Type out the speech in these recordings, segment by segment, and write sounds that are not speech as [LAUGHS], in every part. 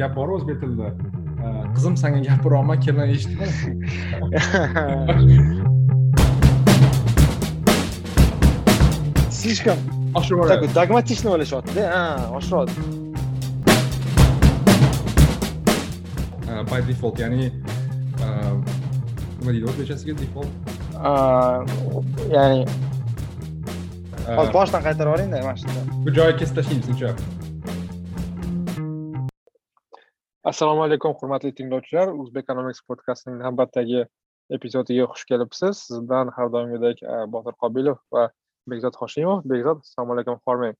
gap bor o'zbek tilida qizim sanga gapiryapman kelin eshitma. Слишком такой dogmatичный o'ylashyaptida? Ha oshiradi by default ya'ni nima deydi o'zbekchasiga default. Ya'ni hozir boshdan qaytarib yuboringda mana shunda. bu joyi kesib tashlaymiz uncha assalomu alaykum hurmatli tinglovchilar. O'zbek economics podcastining navbatdagi epizodiga xush kelibsiz. Siz bilan har doimgidek botir qobilov va bekzod hoshimov. Bekzod assalomu alaykum hormang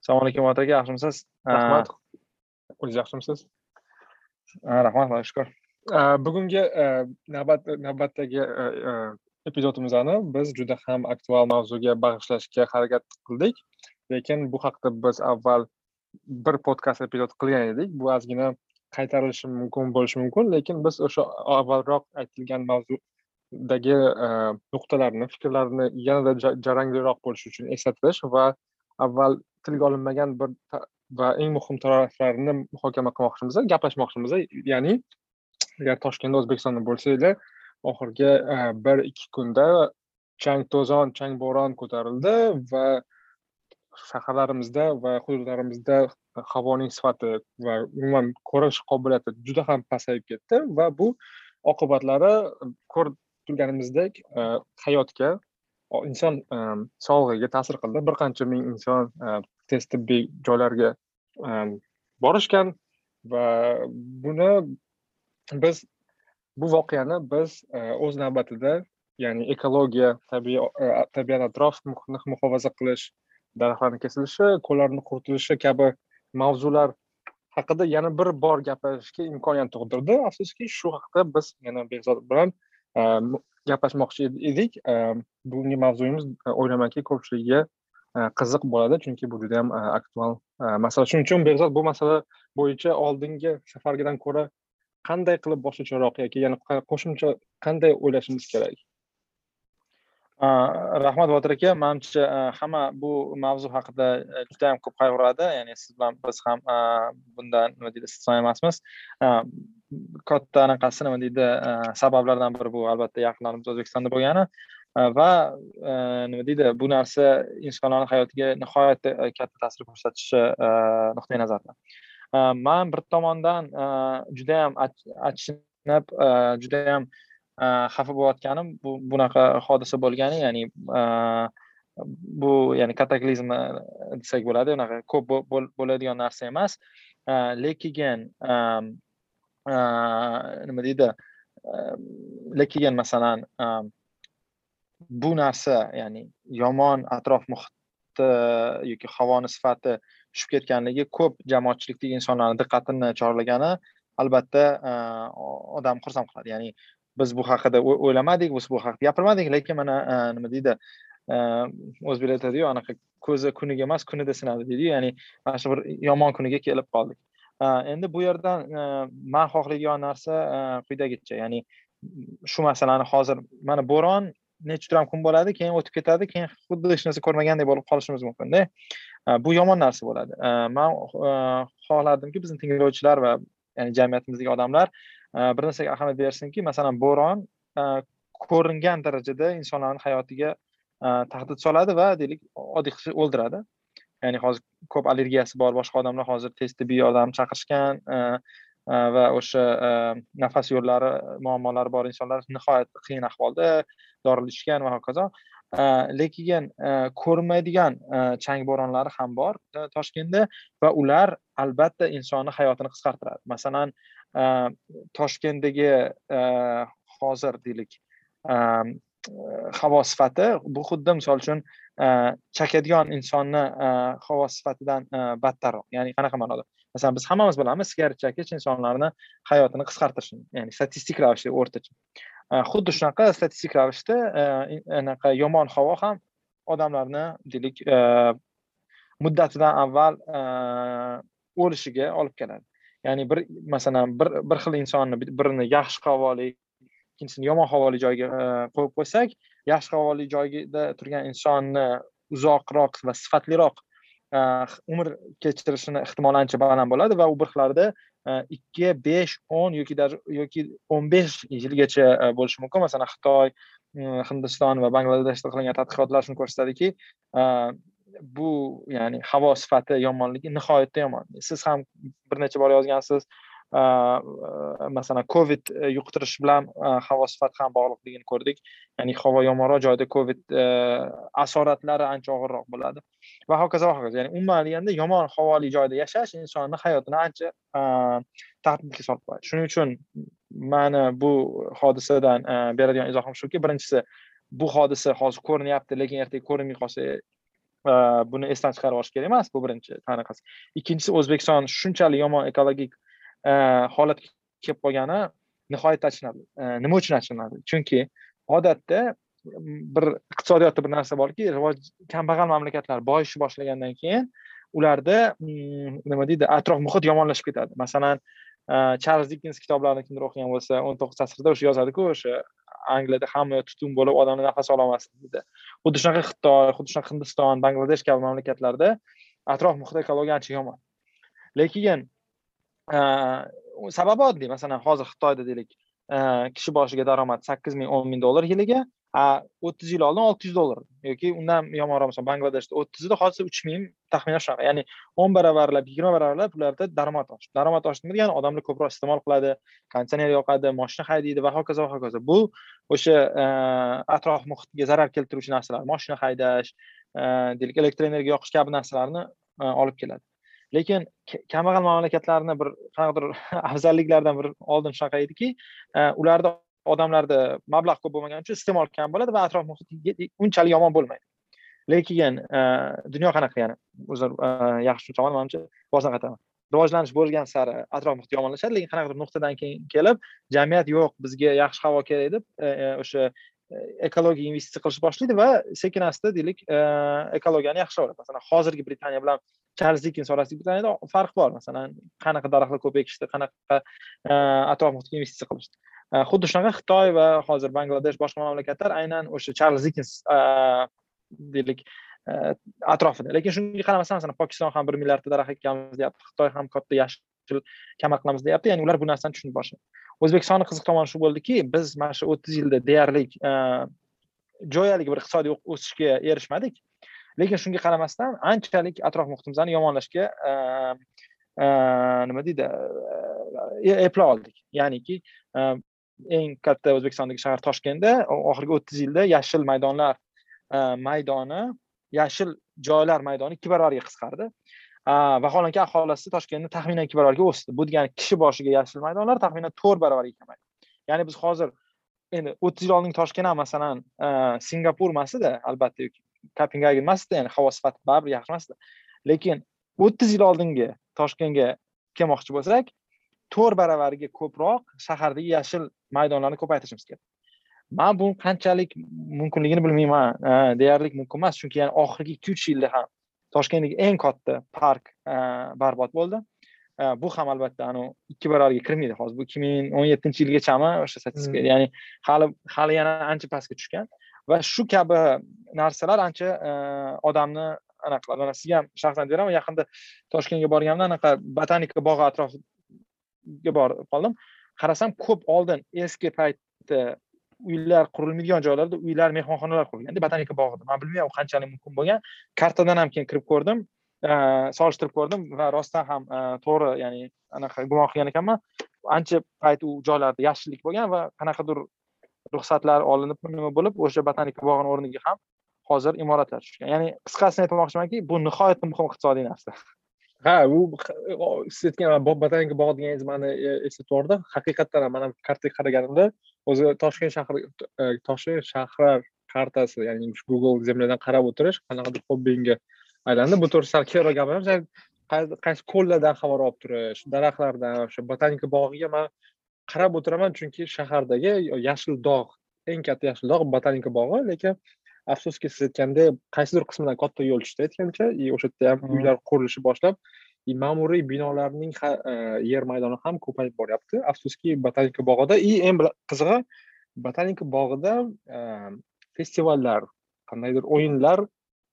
assalomu alaykum botir aka yaxshimisiz? Rahmat. O'zingiz yaxshimisiz? Rahmat xudoga shukur bugungi navbat navbatdagi epizodimizni biz juda ham aktual mavzuga bag'ishlashga harakat qildik. Lekin bu haqida biz avval bir podkast epizod qilgan edik. Bu ozgina qaytarilishi mumkin bo'lishi mumkin lekin biz o'sha avvalroq aytilgan mavzudagi e, nuqtalarni fikrlarni yanada jarangliroq bo'lishi uchun eslatish va avval tilga olinmagan bir va eng muhim taraflarini muhokama qilmoqchimiz gaplashmoqchimiz ya'ni agar toshkentda o'zbekistonda bo'lsanglar oxirgi e, bir ikki kunda chang to'zon chang bo'ron ko'tarildi va shaharlarimizda va hududlarimizda havoning sifati va umuman ko'rish qobiliyati juda ham pasayib ketdi va bu oqibatlari ko'rib turganimizdek e, hayotga inson e, sog'lig'iga ta'sir qildi. Bir qancha ming inson e, tez tibbiy joylarga borishgan va buni biz bu voqeani biz o'z navbatida ya'ni ekologiya tabiiy tabiat atrof muhitni muhofaza qilish daraxtlarni kesilishi ko'llarni quritilishi kabi mavzular haqida yana bir bor gapirishga imkoniyat tug'dirdi. Afsuski shu haqida biz yana behzod bilan e, gaplashmoqchi edik. E, bugungi mavzuyimiz e, o'ylaymanki ko'pchiligiga qiziq bo'ladi chunki bu juda yam aktual masala. Shuning uchun behzod bu masala bo'yicha oldingi safargidan ko'ra qanday qilib boshqacharoq yoki yana qo'shimcha qanday o'ylashimiz kerak? Rahmat botir aka manimcha e, hamma bu mavzu haqida e, juda yam ko'p qayg'uradi. Ya'ni siz bilan biz ham e, bundan nima deydi istisno emasmiz. Katta anaqasi nima deydi sabablardan biri bu albatta yaqinlarimiz o'zbekistonda bo'lgani. Va nima deydi bu narsa insonlarni hayotiga nihoyatda katta ta'sir ko'rsatishi nuqtai nazaridan man bir tomondan judayam achinib judayam Э, xafa bo'layotganim bu bunaqa hodisa bo'lgani ya'ni e, bu ya'ni kataklizm e, desak bo'ladi unaqa ko'p bo'ladigan narsa emas. E, lekin nima deydi lekin masalan bu narsa ya'ni yomon atrof muhiti yoki havoni sifati tushib ketganligi ko'p jamoatchilikdagi insonlarni diqqatini chorlagani albatta odamni xursand qiladi. Ya'ni biz bu haqida o'ylamadik biz bu haqida gapirmadik lekin mana nima deydi o'zbeklar aytadiyu anaqa ko'zi kuniga emas kunida sinadi deydiyu ya'ni mana shu bir yomon kuniga kelib qoldik. Endi bu yerdan man xohlagan narsa quyidagicha ya'ni shu masalani hozir mana bo'ron necha ham kun bo'ladi keyin o'tib ketadi keyin xuddi hech narsa ko'rmagandek bo'lib qolishimiz mumkinda bu yomon narsa bo'ladi. Man xohlardimki bizni tinglovchilar va ya'ni jamiyatimizdagi odamlar Э, bir narsaga ahamiyat bersinki masalan bo'ron e, ko'ringan darajada insonlarni hayotiga e, tahdid soladi va deylik oddiy qilsa o'ldiradi. Ya'ni hozir ko'p allergiyasi bor boshqa odamlar hozir tez tibbiy yordam chaqirishgan e, va o'sha nafas yo'llari muammolari bor insonlar nihoyat qiyin ahvolda dorilatishgan va hokazo. Lekin ko'rinmaydigan chang bo'ronlari ham bor toshkentda va ular albatta insonni hayotini qisqartiradi. Masalan e, toshkentdagi e, hozir deylik e, havo sifati bu xuddi misol uchun chakadigan insonni havo sifatidan battarroq. Ya'ni qanaqa ma'noda? Masalan biz hammamiz bilamiz sigaret chekish insonlarni hayotini qisqartirishini ya'ni statistik ravishda o'rtacha. Xuddi shunaqa statistik ravishda anaqa yomon havo ham odamlarni deylik muddatidan avval o'lishiga olib keladi. Ya'ni bir masalan bir bir xil insonni birini yaxshi havoli ikkinchisini yomon havoli joyga e, qo'yib qo'ysak yaxshi havoli joyida turgan insonni uzoqroq va sifatliroq e, umr kechirishini ehtimoli ancha baland bo'ladi va u bir xillarda e, ikki besh o'n yoki даже yoki o'n besh yilgacha bo'lishi mumkin. Masalan xitoy hindiston va bangladeshda qilingan tadqiqotlar shuni ko'rsatadiki bu ya'ni havo sifati yomonligi nihoyatda yomon. Siz ham bir necha bor yozgansiz masalan covid e, yuqtirish bilan havo sifati ham bog'liqligini ko'rdik. Ya'ni havo yomonroq joyda covid e, asoratlari ancha og'irroq bo'ladi. Va hokazo va hokazo. Ya'ni umuman olganda yomon havoli joyda yashash insonni hayotini ancha tahdidga solib qo'yadi. Shuning uchun mani bu hodisadan e, beradigan izohim shuki birinchisi bu hodisa hozir ko'rinyapti lekin ertaga ko'rinmay qolsa Э, buni esdan chiqarib olish kerak emas bu birinchi qanaqasi ikkinchisi o'zbekiston shunchalik yomon ekologik e, holatga kelib qolgani nihoyatda achinarli e, nima uchun achinarli chunki odatda bir iqtisodiyotda bir narsa borki rivoj kambag'al mamlakatlar boyishni boshlagandan keyin ularda nima deydi atrof muhit yomonlashib ketadi. Masalan e, charlz dikens kitoblarini kimdir o'qigan bo'lsa o'n to'qqizinchi asrda o'sha yozadiku o'sha angliyada hamma tutun bo'lib odamlar nafas ololmasdi dedi. Xuddi shunaqa xitoy xuddi shunaqa hindiston bangladesh kabi mamlakatlarda atrof muhit ekologiya ancha yomon. Lekin sababi oddiy. Masalan hozir xitoyda deylik kishi boshiga daromad sakkiz ming o'n ming dollar yiliga o'ttiz yil oldin olti yuz dollar yoki undan yomonroq misol bangladeshda o'ttizida hozir uch ming taxminan shunaqa ya'ni o'n baravarlab yigirma baravarlab ularda daromad oshdi. Daromad oshdi nima degani odamlar ko'proq iste'mol qiladi konditsioner yoqadi moshina haydaydi va hokazo va hokazo. Bu o'sha atrof muhitga zarar keltiruvchi narsalar. Moshina haydash deylik elektr energiya yoqish kabi narsalarni olib keladi. Lekin kambag'al mamlakatlarni bir qanaqadir [LAUGHS] afzalliklaridan bir oldin shunaqa ediki ularda odamlarda mablag' ko'p bo'lmagani uchun iste'mol kam bo'ladi va atrof muhit unchalik yomon bo'lmaydi. Lekin e, dunyo qanaqa yana? Uzr e, yaxshi tushunaman manimcha boshidan qaytaman. Rivojlanish bo'lgan sari atrof muhit yomonlashadi lekin qanaqadir nuqtadan keyin kelib jamiyat yo'q bizga yaxshi havo kerak deb e, o'sha ekologiya investitsiya qilishni boshlaydi va sekin asta deylik ekologiyani yaxshilayveradi masalan hozirgi britaniya bilan charlz dikens orasidagi britaniyada farq bor. Masalan qanaqa daraxtlar ko'p ekishdi qanaqa atrof muhitga investitsiya qilishdi. Xuddi shunaqa xitoy va hozir bangladesh boshqa mamlakatlar aynan o'sha charlz dikins deylik atrofida lekin shunga qaramasdan masalan pokiston ham bir milliardta daraxt ekkanmiz deyapti xitoy ham katta yashil kamar qilamiz deyapti ya'ni ular bu narsani tushunib boshladi o'zbekistonni qiziq tomoni shu bo'ldiki biz mana shu o'ttiz yilda deyarli jo'yalik bir iqtisodiy o'sishga erishmadik lekin shunga qaramasdan anchalik atrof muhitimizni yomonlashga nima deydi eplay oldik ya'niki eng katta o'zbekistondagi shahar toshkentda oxirgi o'ttiz yilda yashil maydonlar e, maydoni yashil joylar maydoni ikki barobarga qisqardi e, vaholanki aholisi toshkentni taxminan ikki barobarga o'sdi. Bu degani kishi boshiga yashil maydonlar taxminan to'rt barobarga kamaydi ya'ni biz hozir endi o'ttiz yil oldin toshkent ham masalan e, singapur emasdi albatta kopengagen emasdi ya'ni havo sifati baribir yaxshi emasdi. Lekin o'ttiz yil oldingi toshkentga kelmoqchi bo'lsak to'rt baravariga ko'proq shahardagi yashil maydonlarni ko'paytirishimiz kerak. Man bu qanchalik mumkinligini bilmayman deyarli mumkin emas chunki yani oxirgi ikki uch yilda ham toshkentdagi eng katta park e, barbod bo'ldi. E, bu ham albatta anavi ikki barobarga kirmaydi hozir. Bu ikki ming o'n yettinchi yilgachami o'sha statistika. Hmm. ya'ni hali hali yana ancha pastga tushgan. Va shu kabi narsalar ancha e, odamni anaqa qiladi mana sizga ham shaxsan beraman yaqinda toshkentga borganimda anaqa botanika bog'i ga borib qoldim. Qarasam ko'p oldin eski paytda uylar qurilmaydigan joylarda uylar mehmonxonalar qurilganda botanika bog'ida. Man bilmayman u qanchalik mumkin bo'lgan. Kartadan ham keyin kirib ko'rdim e, solishtirib ko'rdim va rostdan ham e, to'g'ri ya'ni anaqa gumon qilgan ekanman. Ancha payt u joylarda yashillik bo'lgan va qanaqadir ruxsatlar olinib nima bo'lib o'sha botanika bog'ini o'rniga ham hozir imoratlar tushgan. Ya'ni qisqasini aytmoqchimanki bu nihoyatda muhim iqtisodiy narsa. Ha u siz aytgan botanika bog' deganingiz mani e, yubordi. Haqiqatdan ham mana kartaga qaraganimda o'zi toshkent shahri e, toshkent shahar kartasi ya'ni google zemlyadan qarab o'tirish qanaqadir hobbingga aylandi. Bu to'g'risida sal keyinroq gapiramiz qaysi ko'llardan xabar olib turish daraxtlardan o'sha botanika bog'iga man qarab o'tiraman chunki shahardagi yashil dog' eng katta yashil dog' botanika bog'i lekin afsuski siz aytgandek qaysidir qismidan katta yo'l tushdi aytgancha и o'sha yerda ham uylar qurilishi boshlab ma'muriy binolarning e, yer maydoni ham ko'payib boryapti. Afsuski botanika bog'ida и eng qizig'i botanika bog'ida e, festivallar qandaydir o'yinlar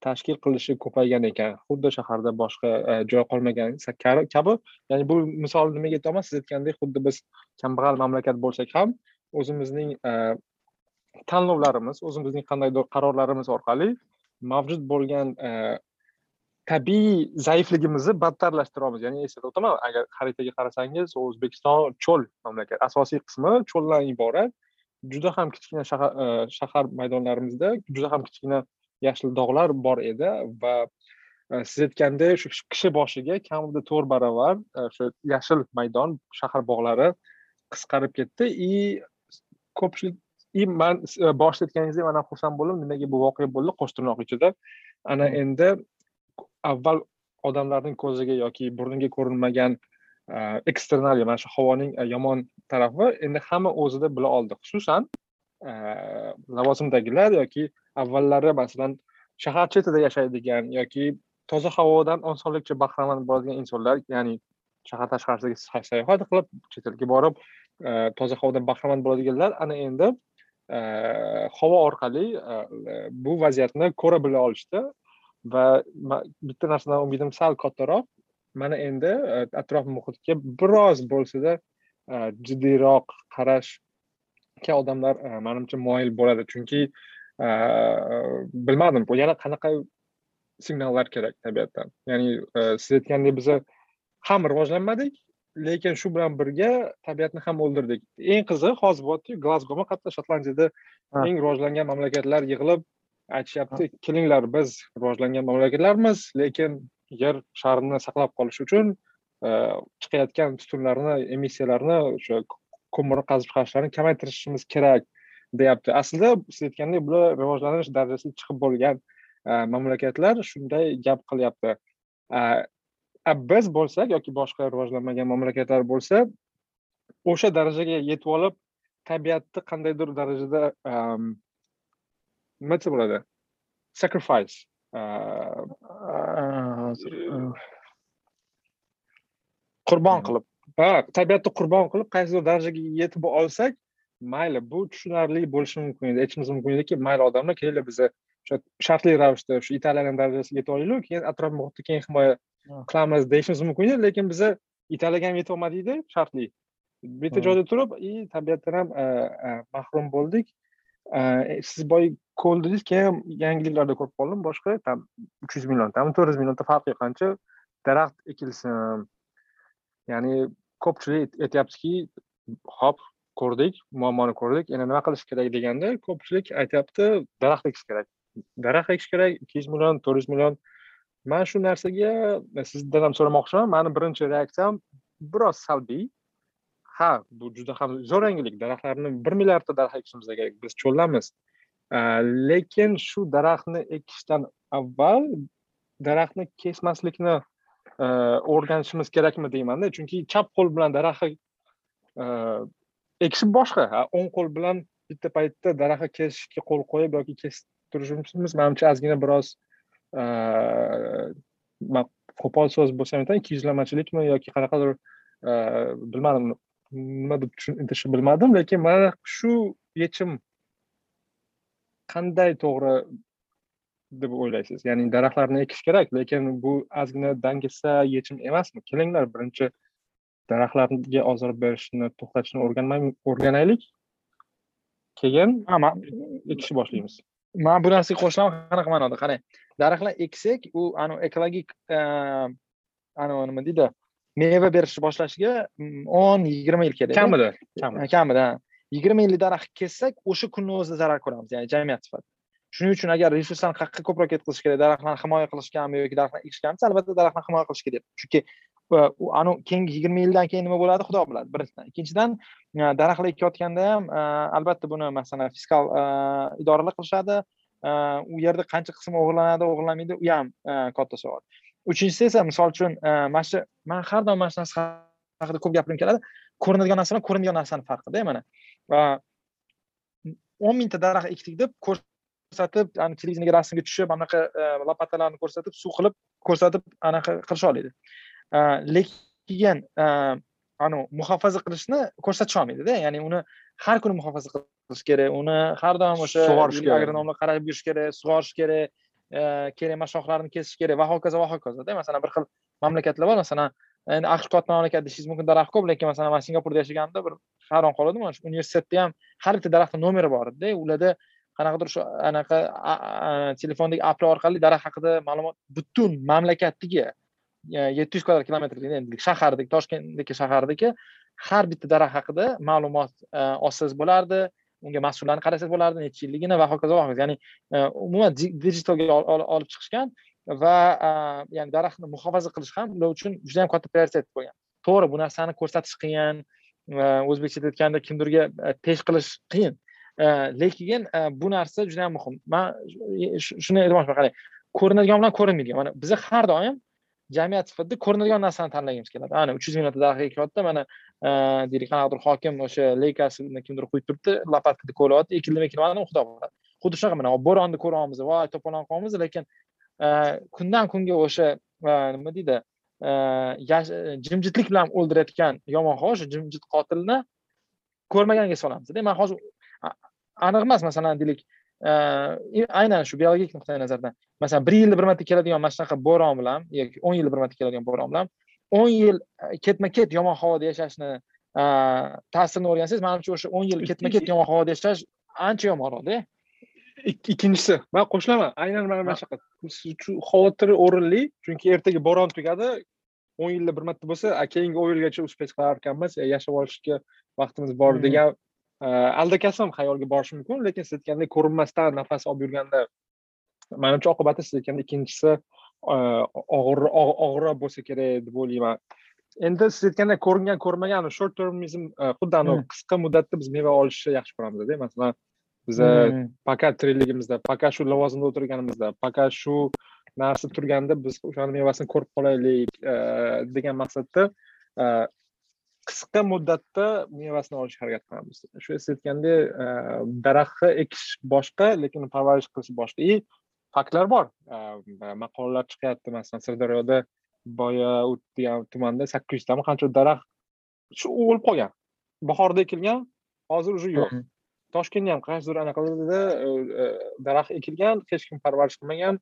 tashkil qilishi ko'paygan ekan. Xuddi shaharda boshqa e, joy qolmagan kabi. Ya'ni bu misol nimaga aytyapman? Siz aytgandek xuddi biz kambag'al mamlakat bo'lsak ham o'zimizning tanlovlarimiz o'zimizning qandaydir qarorlarimiz orqali mavjud bo'lgan e, tabiiy zaifligimizni battarlashtiramiz. Ya'ni eslatib o'taman agar xaritaga qarasangiz o'zbekiston cho'l mamlakat asosiy qismi cho'ldan iborat. Juda ham kichkina e, shahar maydonlarimizda juda ham kichkina yashil dog'lar bor edi va e, siz aytgandek shu kishi boshiga kamida to'rt baravar o'sha yashil maydon shahar bog'lari qisqarib ketdi. И ko'pchilik и man boshida aytganingizdek man ham xursand bo'ldim nimaga bu voqea bo'ldi qo'sh tirnoq ichida ana endi avval odamlarning ko'ziga yoki burniga ko'rinmagan eksternaliya mana shu havoning yomon tarafi endi hamma o'zida bila oldi xususan lavozimdagilar yoki avvallari masalan shahar chetida yashaydigan yoki toza havodan osonlikcha bahramand bo'ladigan insonlar ya'ni shahar tashqarisidagi sayohat qilib chet elga borib toza havodan bahramand bo'ladiganlar ana endi Э, havo orqali э, bu vaziyatni ko'ra bila olishdi va bitta narsadan umidim sal kattaroq. Mana endi e, atrof muhitga biroz bo'lsada e, jiddiyroq qarashga odamlar e, manimcha moyil bo'ladi. Chunki bilmadim bu yana qanaqa signallar kerak tabiatdan? Ya'ni siz aytgandek biza ham rivojlanmadik lekin shu bilan birga tabiatni ham o'ldirdik. Eng qizig'i hozir bo'lyaptiyu glazgomi qayerda shotlandiyada eng rivojlangan mamlakatlar yig'ilib aytishyapti kelinglar biz rivojlangan mamlakatlarmiz lekin yer sharini saqlab qolish uchun chiqayotgan tutunlarni emissiyalarni o'sha ko'mir qazib chiqarishlarni kamaytirishimiz kerak deyapti. Aslida siz aytgandek bular rivojlanish darajasiga chiqib bo'lgan mamlakatlar shunday gap qilyapti biz bo'lsak yoki boshqa rivojlanmagan mamlakatlar bo'lsa o'sha darajaga yetib olib tabiatni qandaydir darajada nima desa bo'ladi? Sacrifice qurbon qilib. Ha tabiatni qurbon qilib qaysidir darajaga yetib olsak mayli bu tushunarli bo'lishi mumkin edi. Aytishimiz mumkin ediki mayli odamlar kelinglar biza o'sha shartli ravishda shu italiyani darajasiga yetib olaylik keyin atrof muhitni keyin himoya qilamiz deyishimiz mumkin edi lekin biza italiyaga ham yetib olmadikda shartli. Bitta joyda turib и tabiatdan ham mahrum bo'ldik. Siz boya ko'l dedingiz keyin yangiliklarda ko'rib qoldim. Boshqa там uch yuz million там to'rt yuz millionta farqi qancha daraxt ekilsin. Ya'ni ko'pchilik aytyaptiki hop ko'rdik muammoni ko'rdik. Endi nima qilish kerak deganda ko'pchilik aytyapti daraxt ekish kerak. Daraxt ekish kerak ikki yuz million to'rt yuz million man shu narsaga e, sizdan ham so'ramoqchiman mani birinchi reaksiyam biroz salbiy. Ha bu juda ham zo'r yangilik daraxtlarni bir milliardta daraxt ekishimiz kerak biz cho'llamiz e, lekin shu daraxtni ekishdan avval daraxtni kesmaslikni e, o'rganishimiz kerakmi deymanda chunki chap qo'l bilan daraxt ekish boshqa o'ng qo'l bilan bitta paytda daraxtni kesishga qo'l qo'yib yoki kesib turishimiz manimcha ozgina biroz qo'pol so'z bo'lsa ham aytaman ikkiyuzlamachilikmi yoki qanaqadir bilmadim nima deb tushuntirishni bilmadim lekin mana shu yechim qanday to'g'ri deb o'ylaysiz ya'ni daraxtlarni ekish kerak lekin bu ozgina dangasa yechim emasmi kelinglar birinchi daraxtlarga ozor berishni to'xtatishni o'rganaylik keyin ekishni boshlaymiz man bu narsaga qo'shilaman qanaqa ma'noda? Qarang. Daraxtlar eksak u anavi ekologik anavi nima deydi? Meva berishni boshlashiga mm, o'n yigirma yil kerak kamida kamida. Yigirma yillik daraxt kessak o'sha kunni o'zida zarar ko'ramiz ya'ni jamiyat sifatida. Shuning uchun agar resurslarni qayerga ko'proq ketkazish kerak daraxtlarni himoya qilishgami yoki daraxtlarni ekishgami albatta daraxtlarni himoya qilish kerak. Chunki anavi keyingi yigirma yildan keyin nima bo'ladi? Xudo biladi birinchidan. Ikkinchidan e, daraxtlar ekayotganda ham e, albatta buni masalan fiskal e, idoralar qilishadi. U yerda qancha qismi o'g'irlanadi o'g'irlanmaydi u ham katta savol. Uchinchisi esa misol uchun mana shu man har doim mana shu narsa haqida ko'p gapirgim keladi. Ko'rinadigan narsa bilan ko'rinadigan narsani farqida mana. O'n mingta daraxt ekdik deb ko'rsatib televizorga rasmga tushib anaqa lopatalarni ko'rsatib suv qilib ko'rsatib anaqa qilisha oladi lekin anavi muhofaza qilishni ko'rsatisholmaydida ya'ni uni har kuni muhofaza qilish kerak uni har doim o'sha sug'orish kerak. agronomlar qarab yurish kerak sug'orish kerak kerak emas shoxlarini kesish kerak va hokazo va hokazoda. Masalan bir xil mamlakatlar bor. Masalan endi aqsh katta mamlakat deyishingiz mumkin daraxt ko'p lekin masalan man singapurda yashaganimda bir hayron qoldim shu universitetda ham har bitta daraxtni nomeri bor edida. Ularda qanaqadir shu anaqa telefondagi applar orqali daraxt haqida ma'lumot butun mamlakatdagi E, yetti yuz kvadrat kilometrlik endi shahardagi toshkentdagi shahardagi har bitta daraxt haqida ma'lumot e, olsangiz bo'lardi unga mas'ullarni qarasangiz bo'lardi necha yilligini va hokazo va hokazo ya'ni e, umuman digitalga olib chiqishgan va ya'ni daraxtni muhofaza qilish ham ular uchun juda yam katta prioritet bo'lgan. To'g'ri bu narsani ko'rsatish qiyin o'zbekchada aytganda kimdirga pesh qilish qiyin. Lekin bu narsa juda yam muhim. Man shuni e'tibor qarang ko'rinadigan bilan ko'rinmaydigan. Mana biza har doim jamiyat sifatida ko'rinadigan narsani tanlagimiz keladi. Ana uch yuz mingta daraxt ekyapti mana e, deylik qanaqadir hokim o'sha leykasini kimdir qo'yib turibdi. Lopatkada ko'lyapti ekildimi ekilmadimi xudo biladi xuddi shunaqa mana bo'ronni ko'ryapmiz. Voy to'polon qilyapmiz lekin e, kundan kunga o'sha e, nima deydi jimjitlik bilan o'ldirayotgan yomon havo o'sha jimjit qotilni ko'rmaganga solamizda man hozir aniq emas masalan deylik aynan shu biologik nuqtai nazardan. Masalan bir yilda bir marta keladigan mana shunaqa bo'ron bilan yoki o'n yilda bir marta keladigan bo'ron bilan o'n yil ketma ket yomon havoda yashashni ta'sirini o'rgansangiz manimcha o'sha o'n yil ketma ket yomon havoda yashash ancha yomonroqda ikkinchisi man qo'shilaman aynan mana mana shunaqa. Shu xavotiri o'rinli chunki ertaga bo'ron tugadi o'n yilda bir marta bo'lsa keyingi o'n yilgacha uspech qilar ekanmiz yashab olishga vaqtimiz bor degan aldakasam xayolga borishi mumkin lekin siz aytgandek ko'rinmasdan nafas olib yurganda manimcha oqibati siz aytgandek ikkinchisi og'ir og'irroq bo'lsa kerak deb o'ylayman endi siz aytgandek ko'ringan ko'rmagan short termism xuddi anavi qisqa muddatda biz meva olishni yaxshi ko'ramizda masalan biza пока tirikligimizda пока shu lavozimda o'tirganimizda пока shu narsa turganda biz o'shani mevasini ko'rib qolaylik degan maqsadda qisqa muddatda mevasini olishga harakat qilamiz. Shu siz aytgandek daraxtni ekish boshqa lekin parvarish qilish boshqa. И faktlar bor. Maqolalar chiqyapti. Masalan sirdaryoda boya degan tumanda sakkiz yuztami qancha daraxt shu o'lib qolgan. Bahorda ekilgan hozir уже yo'q. Toshkentda ham qaysidir anaqalarda daraxt ekilgan hech kim parvarish qilmagan.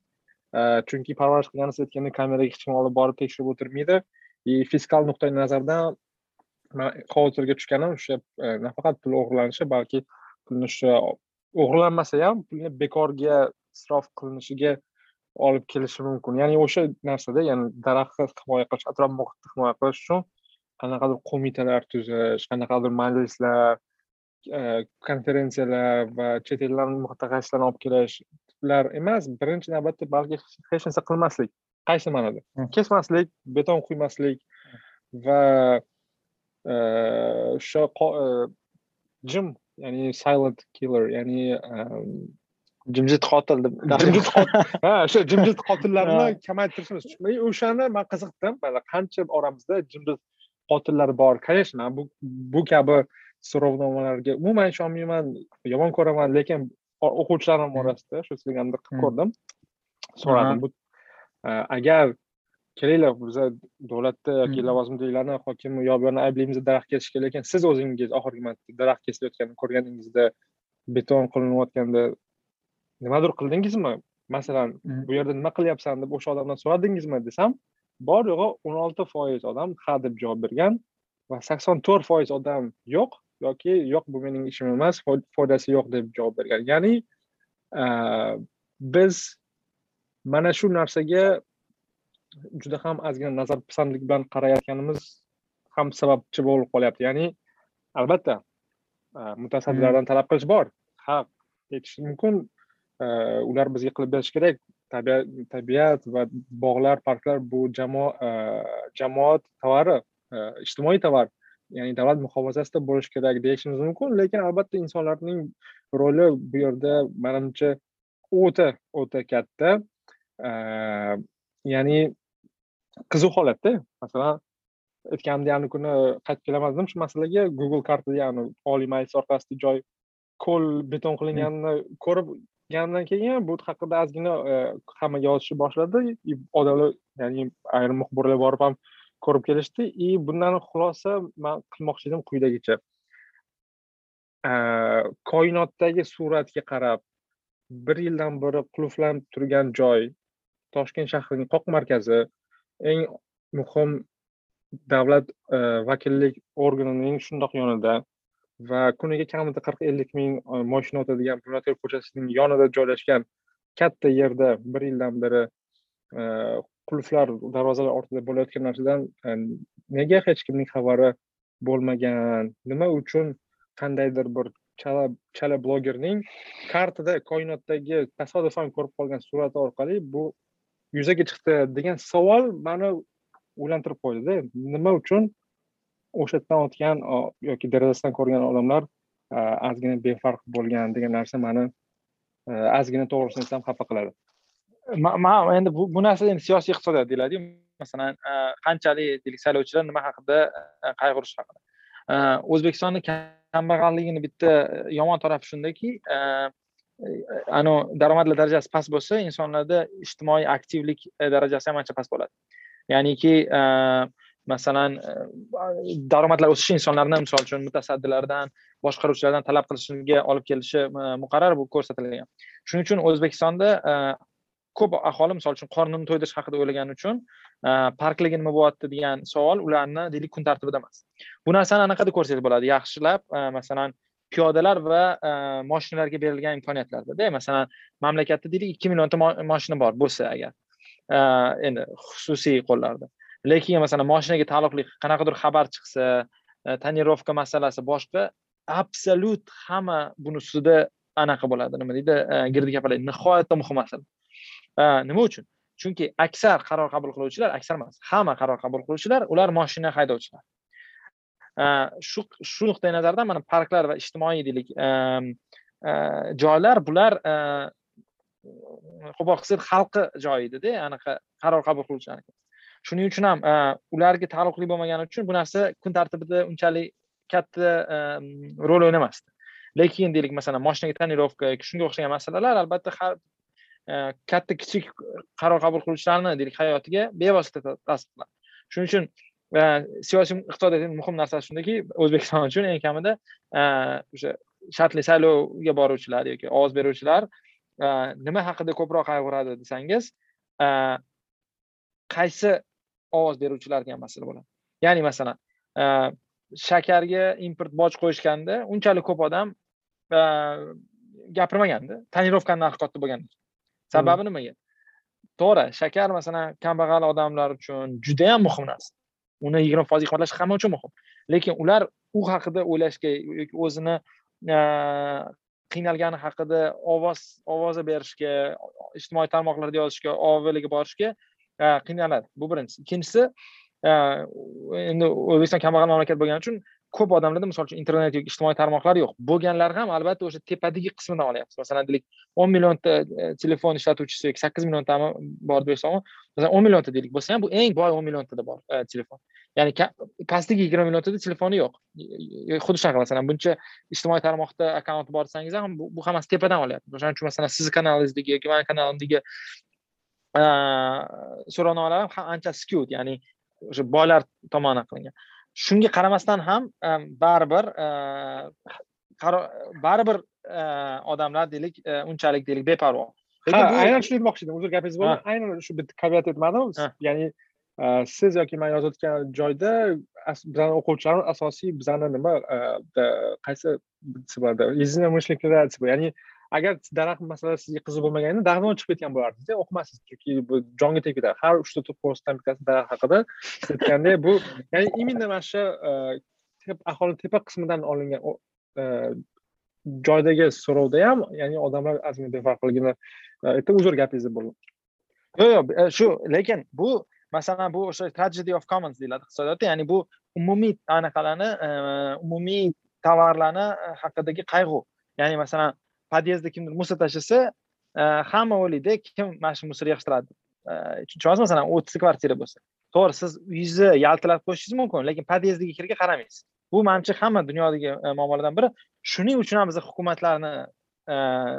Chunki parvarish qilgani siz aytgandek kameraga hech kim olib borib tekshirib o'tirmaydi. И fiskal nuqtai nazardan man xavotirga tushganim o'sha nafaqat pul o'g'irlanishi balki pulni o'sha o'g'irlanmasa ham pulni bekorga isrof qilinishiga olib kelishi mumkin. Ya'ni o'sha narsada ya'ni daraxtni himoya qilish atrof muhitni himoya qilish uchun qanaqadir qo'mitalar tuzish qanaqadir majlislar konferensiyalar va chet eldan mutaxassislarni olib kelishlar emas birinchi navbatda balki hech narsa qilmaslik qaysi ma'noda? Kesmaslik beton quymaslik va o'sha jim ya'ni silent killer ya'ni jimjit qotil deb jimjit ha o'sha jimjit qotillarni kamaytirishimiz o'shani man qiziqdim qancha oramizda jimjit qotillar bor конечно bu bu kabi so'rovnomalarga umuman ishonmayman yomon ko'raman lekin o'quvchilarim orasida shu sizga qilib ko'rdim so'radim agar kelinglar biza davlatda yoki lavozimdagilarni hokimni yo bu yoqni ayblaymiz daraxt kesishga lekin siz o'zingiz oxirgi marta daraxt kesilayotganini ko'rganingizda beton qilinayotganda nimadir qildingizmi? Masalan bu yerda nima qilyapsan deb o'sha odamdan so'radingizmi desam bor yo'g'i o'n olti foiz odam ha deb javob bergan va sakson to'rt foiz odam yo'q yoki yo'q bu mening ishim emas foydasi yo'q deb javob bergan. Ya'ni biz mana shu narsaga juda ham ozgina nazarpisandlik bilan qarayotganimiz ham sababchi bo'lib qolyapti. Ya'ni albatta mutasaddilardan talab qilish bor ha aytish mumkin. Ular bizga qilib berishi kerak. Tabiat tabiat va bog'lar parklar bu jamoa jamoat tovari ijtimoiy tovar ya'ni davlat muhofazasida bo'lishi kerak deyishimiz mumkin. Lekin albatta insonlarning roli bu yerda manimcha o'ta o'ta katta. Ya'ni qiziq holatda masalan aytganimdek anavi kuni qaytib kelaman dedim shu masalaga google kartada ya'ni oliy majlis orqasida joy ko'l beton qilinganini ko'rgandan keyin bu haqida ozgina hamma yozishni boshladi. Odamlar ya'ni ayrim muxbirlar borib ham ko'rib kelishdi. И bundan xulosa man qilmoqchi edim quyidagicha. Koinotdagi suratga qarab bir yildan beri qulflanib turgan joy toshkent shahrining qoq markazi eng muhim davlat e, vakillik organining shundoq yonida va kuniga kamida qirq ellik ming e, moshina o'tadigan bunyodkor ko'chasining yonida joylashgan katta yerda bir yildan beri e, qulflar darvozalar ortida bo'layotgan narsadan nega hech kimning xabari bo'lmagan? Nima uchun qandaydir bir chala chala blogerning kartada koinotdagi tasodifan ko'rib qolgan surati orqali bu yuzaga chiqdi degan savol mani o'ylantirib qo'ydida. Nima uchun? O'sha yerdan o'tgan yoki derazasidan ko'rgan odamlar ozgina befarq bo'lgan degan narsa mani e, ozgina to'g'risini aytsam xafa qiladi. Man endi bu narsa endi siyosiy iqtisodiyot deyiladiyu. Masalan e, qanchalik deylik saylovchilar nima haqida e, qayg'urishi haqida. O'zbekistonni kambag'alligini bitta yomon tarafi shundaki anavi daromadlar darajasi past bo'lsa insonlarda ijtimoiy aktivlik darajasi ham ancha past bo'ladi ya'niki masalan daromadlar o'sishi insonlarni misol uchun mutasaddilardan boshqaruvchilardan talab qilishiga olib kelishi muqarrar bu ko'rsatilgan. Shuning uchun o'zbekistonda э, ko'p aholi misol uchun qornini to'ydirish haqida o'ylagani uchun э, parklarga nima bo'lyapti degan savol ularni deylik kun tartibida emas bu narsani anaqada ko'rsatib bo'ladi. Yaxshilab э, masalan piyodalar va e, moshinalarga berilgan imkoniyatlardada masalan mamlakatda deylik ikki millionta moshina bor bo'lsa agar e, endi xususiy qo'llarda. Lekin masalan moshinaga taalluqli qanaqadir xabar chiqsa e, tonirovka masalasi boshqa absolyut hamma buni ustida anaqa bo'ladi. Nima deydi? Girdi gapiradi nihoyatda muhim masala. Nima uchun? Chunki aksar qaror qabul qiluvchilar aksar emas hamma qaror qabul qiluvchilar ular moshina haydovchilar Э, shu shu nuqtai nazardan mana parklar va ijtimoiy deylik э, joylar bular э, qo'pol qilsak xalqi joyi edida anaqa qaror qabul qiluvchilarniki shuning uchun ham ularga taalluqli bo'lmagani uchun bu narsa kun tartibida unchalik katta rol o'ynamasdi. Lekin deylik masalan moshinaga tonirovka yoki shunga o'xshagan masalalar albatta har katta kichik qaror qabul qiluvchilarni deylik hayotiga bevosita ta'sir qiladi shuning uchun siyosiy iqtisodiyotning muhim narsasi shundaki o'zbekiston uchun eng kamida o'sha shartli saylovga boruvchilar yoki ovoz beruvchilar nima haqida ko'proq qayg'uradi desangiz qaysi ovoz beruvchilar degan masala bo'ladi. Ya'ni masalan shakarga import boj qo'yishganda unchalik ko'p odam gapirmaganda tonirovkani narxi katta bo'lganda. Sababi nimaga? To'g'ri shakar masalan kambag'al odamlar uchun judayam muhim narsa uni yigirma foizga qimmatlash hamma uchun muhim. Lekin ular u haqida o'ylashga yoki o'zini e, qiynalgani haqida ovoz ovoza berishga ijtimoiy tarmoqlarda yozishga ovga borishga e, qiynaladi. Bu birinchisi. Ikkinchisi e, endi o'zbekiston kambag'al mamlakat bo'lgani uchun ko'p odamlarda misol uchun internet yoki ijtimoiy tarmoqlar yo'q. Bo'lganlar ham albatta o'sha tepadagi qismidan olyapmiz masalan deylik o'n millionta e, telefon ishlatuvchisi yoki sakkiz milliontami bor desam masalan o'n millionta deylik bo'lsa ham bu eng boy o'n milliontada bor e, telefon. Ya'ni pastdagi yigirma milliontada telefoni yo'q. Xuddi shunaqa masalan buncha ijtimoiy tarmoqda akkaunti bor desangiz ham bu hammasi tepadan olyapti. O'shaning uchun masalan sizni kanalingizdagi yoki mani kanalimdagi e, so'rovnomalar ham ancha skyud ya'ni o'sha boylar tomonidan qilingan. Shunga qaramasdan ham baribir baribir odamlar deylik unchalik deylik beparvo. Ha aynan shuni aytmoqchi edim. Uzr gapingizni bo'ldim aynan shu bitta caveat aytmadim. Ya'ni siz yoki man yozayotgan joyda bizani o'quvchilarimiz asosiy bizani nima qaysi ya'ni agar daraxt masalasi sizga qiziq bo'lmaganida daraxtdan chiqib ketgan bo'lardingiz o'qimassiz chunki bu jonga tegib ketadi har uchta postdan bittasi daraxt haqida siz aytgandek bu ya'ni именно mana shu aholini tepa qismidan olingan e, joydagi so'rovda ham ya'ni odamlar ozgina befarqligini e, aytib uzr gapingizni bo'ldim yo'q yo'q e, shu lekin bu masalan bu o'sha tragedy of commons deyiladi iqtisodiyotda. Ya'ni bu umumiy anaqalarni umumiy tovarlarni haqidagi qayg'u. Ya'ni masalan podyezdda kimdir musor tashlasa e, hamma o'ylaydi kim mana shu musor yig'ishtiradi. E, Tushunyapsizmi masalan o'ttizta kvartira bo'lsa. To'g'ri siz uyingizni yaltilab qo'yishingiz mumkin lekin podyezdiga kirga qaramaysiz. Bu manimcha hamma dunyodagi e, muammolardan biri. Shuning uchun ham biz hukumatlarni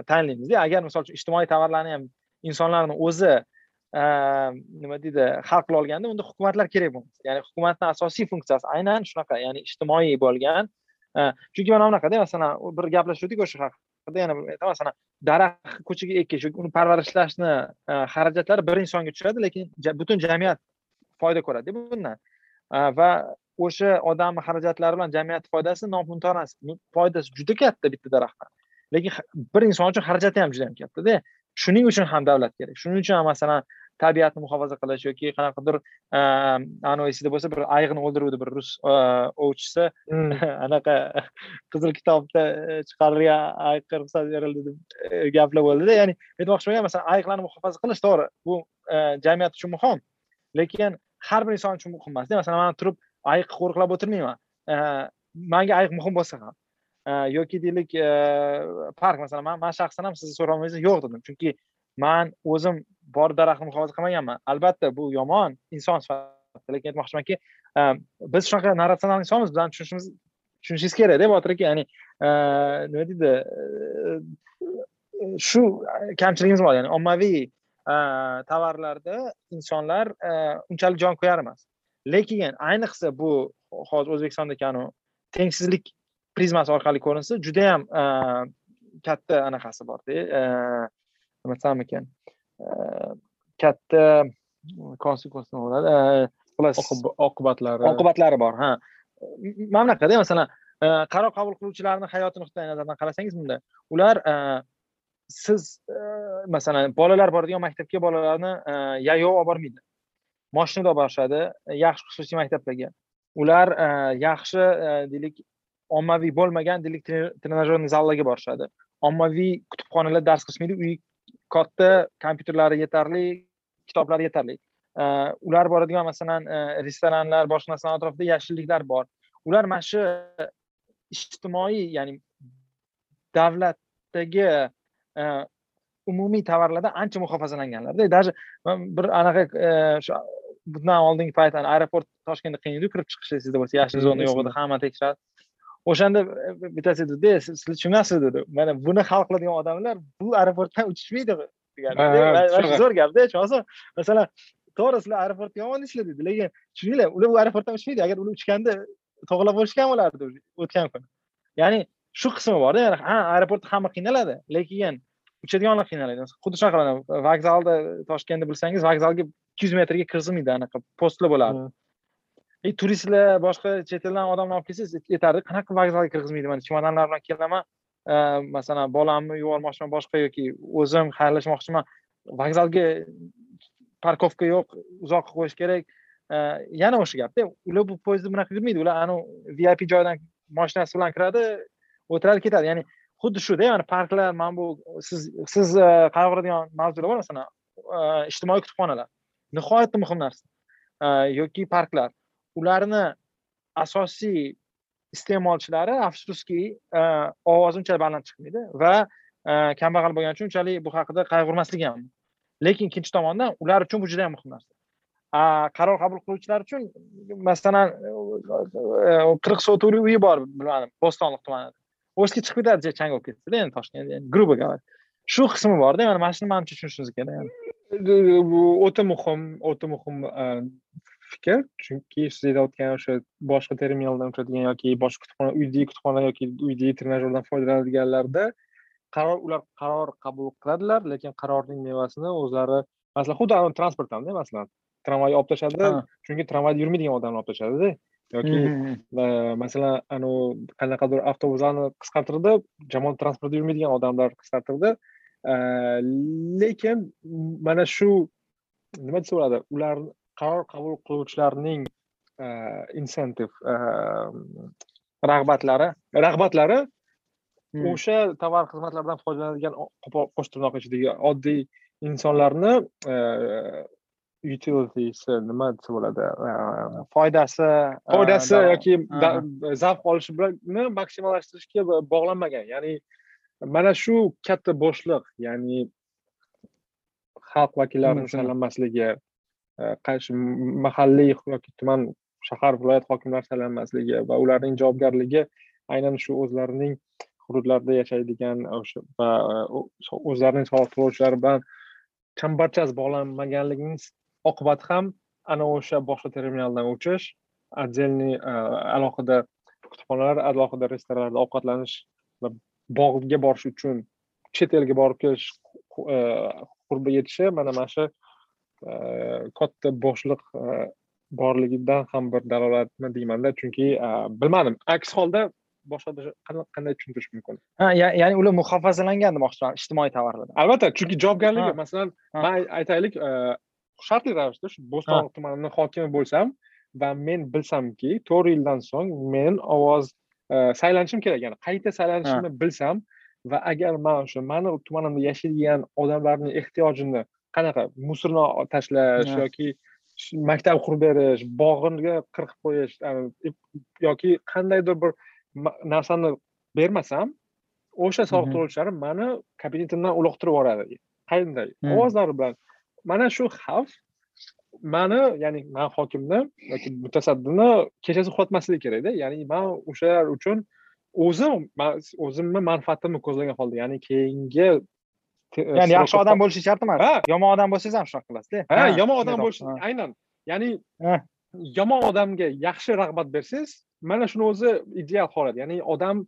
tanlaymizda agar misol uchun ijtimoiy tovarlarni ham insonlarni o'zi nima deydi hal qila olganda unda hukumatlar kerak bo'lmas ya'ni hukumatni asosiy funksiyasi aynan shunaqa ya'ni ijtimoiy bo'lgan chunki mana bunaqada masalan bir gaplashuvdik o'sha haqida yana masalan daraxt ko'chaga ekish yoki uni parvarishlashni e, xarajatlari bir insonga tushadi lekin butun jamiyat foyda ko'radida bundan e, va o'sha odamni xarajatlari bilan jamiyat foydasi nopunto foydasi juda katta bitta daraxtdan. Lekin bir inson uchun xarajati ham juda yam kattada shuning uchun ham davlat kerak. Shuning uchun ham masalan tabiatni muhofaza qilish yoki qanaqadir anavi esingda bo'lsa bir ayiqni o'ldiruvdi bir rus ovchisi. Hmm. [LAUGHS] anaqa qizil kitobda chiqarilgan ayiqqa ruxsat berildi deb gaplar bo'ldida ya'ni aytmoqchi bo'lgan masalan ayiqlarni muhofaza qilish to'g'ri bu jamiyat uchun muhim. Lekin har bir inson uchun muhim emasda. Masalan man turib ayiqni qo'riqlab o'tirmayman. Manga ayiq muhim bo'lsa ham yoki deylik park masalan man man shaxsan ham sizni so'ramangiz yo'q dedim. Chunki man o'zim bor daraxtni muhofaza qilmaganman. Albatta bu yomon inson sifatida lekin aytmoqchimanki ehm, biz shunaqa narratsional insonmiz bizani tushunishimiz tushunishingiz kerakda botir aka. Ya'ni ehm, nima deydi ehm, shu kamchiligimiz bor. Ya'ni ommaviy tovarlarda insonlar unchalik jon qo'yar emas. Lekin ayniqsa bu hozir o'zbekistonda kanu tengsizlik prizmasi orqali ko'rinsa judayam katta anaqasi borda. Nima desam ekan? Katta konsekvensi bo'ladi. Xullas oqibatlari. oqibatlari bor ha. Mana bunaqada masalan qaror qabul qiluvchilarni hayoti nuqtai nazaridan qarasangiz bunda ular siz masalan bolalar boradigan maktabga bolalarni yayov olib bormaydi moshinada olib borishadi yaxshi xususiy maktablarga. Ular yaxshi deylik ommaviy bo'lmagan deylik trenajyorniy zallarga borishadi. Ommaviy kutubxonalar dars qilishmaydi uy katta kompyuterlari yetarli kitoblari yetarli. E, ular boradigan masalan restoranlar boshqa narsalar atrofida yashilliklar bor. Ular mana shu ijtimoiy ya'ni davlatdagi umumiy tovarlardan ancha muhofazalanganlarda. Даже bir anaqa bundan oldingi payt aeroport toshkentda qiyin edi kirib chiqish esingizda bo'lsa yashil zona yo'q edi hamma tekshiradi o'shanda bittasi aytdida siz tushunasiz dedi. Mana buni hal qiladigan odamlar bu aeroportdan uchishmaydi degan zo'r gapda tushunasizmi masalan to'g'ri sizlar aeroportni yomon deysizlar deydi lekin tushuninglar ular bu aeroportdan uchmaydi agar ular uchganda to'g'irlab bo'lishgan bo'lardi o'tgan kuni. Ya'ni shu qismi borda ya'ni ha aeroportda hamma qiynaladi lekin uchadiganlar qiynaladi. Xuddi shunaqa vokzalda toshkentda bilsangiz vokzalga ikki yuz metrga kirgizmaydi anaqa postlar bo'ladi и turistlar boshqa chet eldan odamlar olib kelsangiz aytardi qanaqa vokzalga kirgizmaydi mana? Chemodanlar bilan kelaman e, masalan bolamni yubormoqchiman boshqa yoki o'zim xayrlashmoqchiman. Vokzalga parkovka yo'q uzoqqa qo'yish kerak. E, yana o'sha gapda ular bu poyezdda bunaqa yurmaydi ular anavi vip joydan mashinasi bilan kiradi o'tiradi ketadi. Ya'ni xuddi shuda ya'ni parklar mana bu siz siz qayg'uradigan mavzular bor masalan ijtimoiy kutubxonalar. Nihoyatda muhim narsa yoki parklar. Ularni asosiy iste'molchilari afsuski e, ovozi unchalik baland chiqmaydi va e, kambag'al bo'lgani uchun unchalik bu haqida qayg'urmasligi ham lekin ikkinchi tomondan ular uchun bu juda ham muhim narsa. Qaror qabul qiluvchilar uchun masalan e, qirq sotuvli uyi bor bilmadim bo'stonliq tumanida. O'shga chiqib ketadi chang bo'lib ketdida endi toshkent грубо говоря shu qismi borda mana mana shuni manimcha tushunishingiz kerak. Bu o'ta muhim o'ta muhim fikr. Chunki siz aytayotgan o'sha boshqa terminaldan o'tadigan yoki boshqa kutubxona uydagi kutubxona yoki uydagi trenajyordan foydalanadiganlarda qaror ular qaror qabul qiladilar lekin qarorning mevasini o'zlari masalan xuddi transport hamda masalan tramvay olib tashladi chunki tramvayda yurmaydigan odamni olib tashladida yoki e, masalan anavi qanaqadir avtobuslarni qisqartirdi jamoat transportida yurmaydigan odamlar qisqartirdi. Lekin mana shu nima desa bo'ladi ular qaror qabul qiluvchilarning insentiv rag'batlari rag'batlari o'sha tovar xizmatlardan foydalanadigan qo'sh tirnoq ichidagi oddiy insonlarni utilitiesi nima desa bo'ladi foydasi foydasi yoki zavq olishi bilan maksimallashtirishga bog'lanmagan. Ya'ni mana shu katta bo'shliq ya'ni xalq vakillarini saylanmasligi e, Э, mahalliy yoki tuman shahar viloyat hokimlari saylanmasligi va ularning javobgarligi aynan shu o'zlarining hududlarida yashaydigan e, o'sha va e, o'zlarining soliq to'lovchilari bilan chambarchas bog'lanmaganligining oqibati ham ana o'sha boshqa terminaldan o'chish отдельный e, alohida kutubxonalar alohida restoranlarda ovqatlanish va bog'ga borish uchun chet elga borib kelish qurbi yetishi mana mana shu katta bo'shliq borligidan ham bir dalolatmi deymanda chunki bilmadim. Aks holda boshqa qanday tushuntirish mumkin? Ha ya'ni ular muhofazalangan demoqchiman ijtimoiy tovarlardan albatta chunki javobgarligi masalan man aytaylik shartli ravishda shu bo'ston tumanini hokimi bo'lsam va men bilsamki to'rt yildan so'ng men ovoz saylanishim kerak. Ya'ni qayta saylanishimni bilsam va agar man o'sha mani tumanimda yashaydigan odamlarni ehtiyojini qanaqa musorni tashlash yoki maktab qurib berish bog'iga qirqib qo'yish yoki qandaydir bir narsani bermasam o'sha soliq to'lovchilar mani kabinetimdan uloqtirib yuboradi. Qanday? Ovozlari bilan. Mana shu xavf mani ya'ni man hokimni yoki mutasaddini kechasi uxlatmasligi kerakda. Ya'ni man o'shalar uchun o'zim o'zimni manfaatimni ko'zlagan holda ya'ni keyingi ya'ni yaxshi odam bo'lishi shart emas yomon odam bo'lsangiz ham shunaqa qilasizda ha yomon odam bo'lish aynan. Ya'ni yomon odamga yaxshi rag'bat bersangiz mana shuni o'zi ideal holat. Ya'ni odam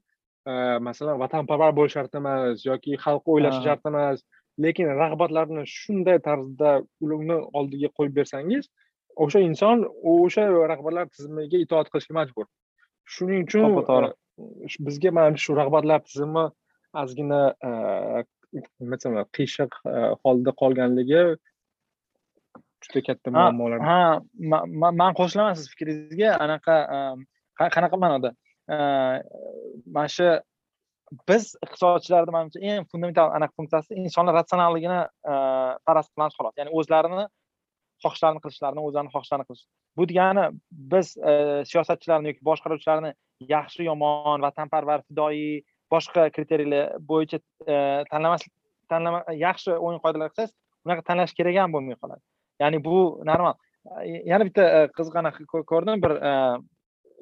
masalan vatanparvar bo'lishi shart emas yoki xalqni o'ylashi shart emas lekin rag'batlarni shunday tarzda ularni oldiga qo'yib bersangiz o'sha inson o'sha rag'batlar tizimiga itoat qilishga majbur. Shuning uchun bizga mana shu rag'batlar tizimi ozgina nima desam qiyshiq holda qolganligi juda katta muammolar. ha man qo'shilaman siz fikringizga. Anaqa qanaqa ma'noda? Mana shu biz iqtisodchilarni manimcha eng fundamental anaqa funksiyasi insonlar ratsionalligini faraz qilamiz xolos. Ya'ni o'zlarini xohishlarini qilishlarini o'zlarini xohishlarini qilish. Bu degani biz siyosatchilarni yoki boshqaruvchilarni yaxshi yomon vatanparvar fidoyi boshqa kriteriyalar bo'yicha e, tanlamas tanlama yaxshi o'yin qoidalar qilsangiz unaqa tanlash kerak ham bo'lmay qoladi. Ya'ni bu normal. Yana bitta e, qiziq anaqa ko'rdim bir e,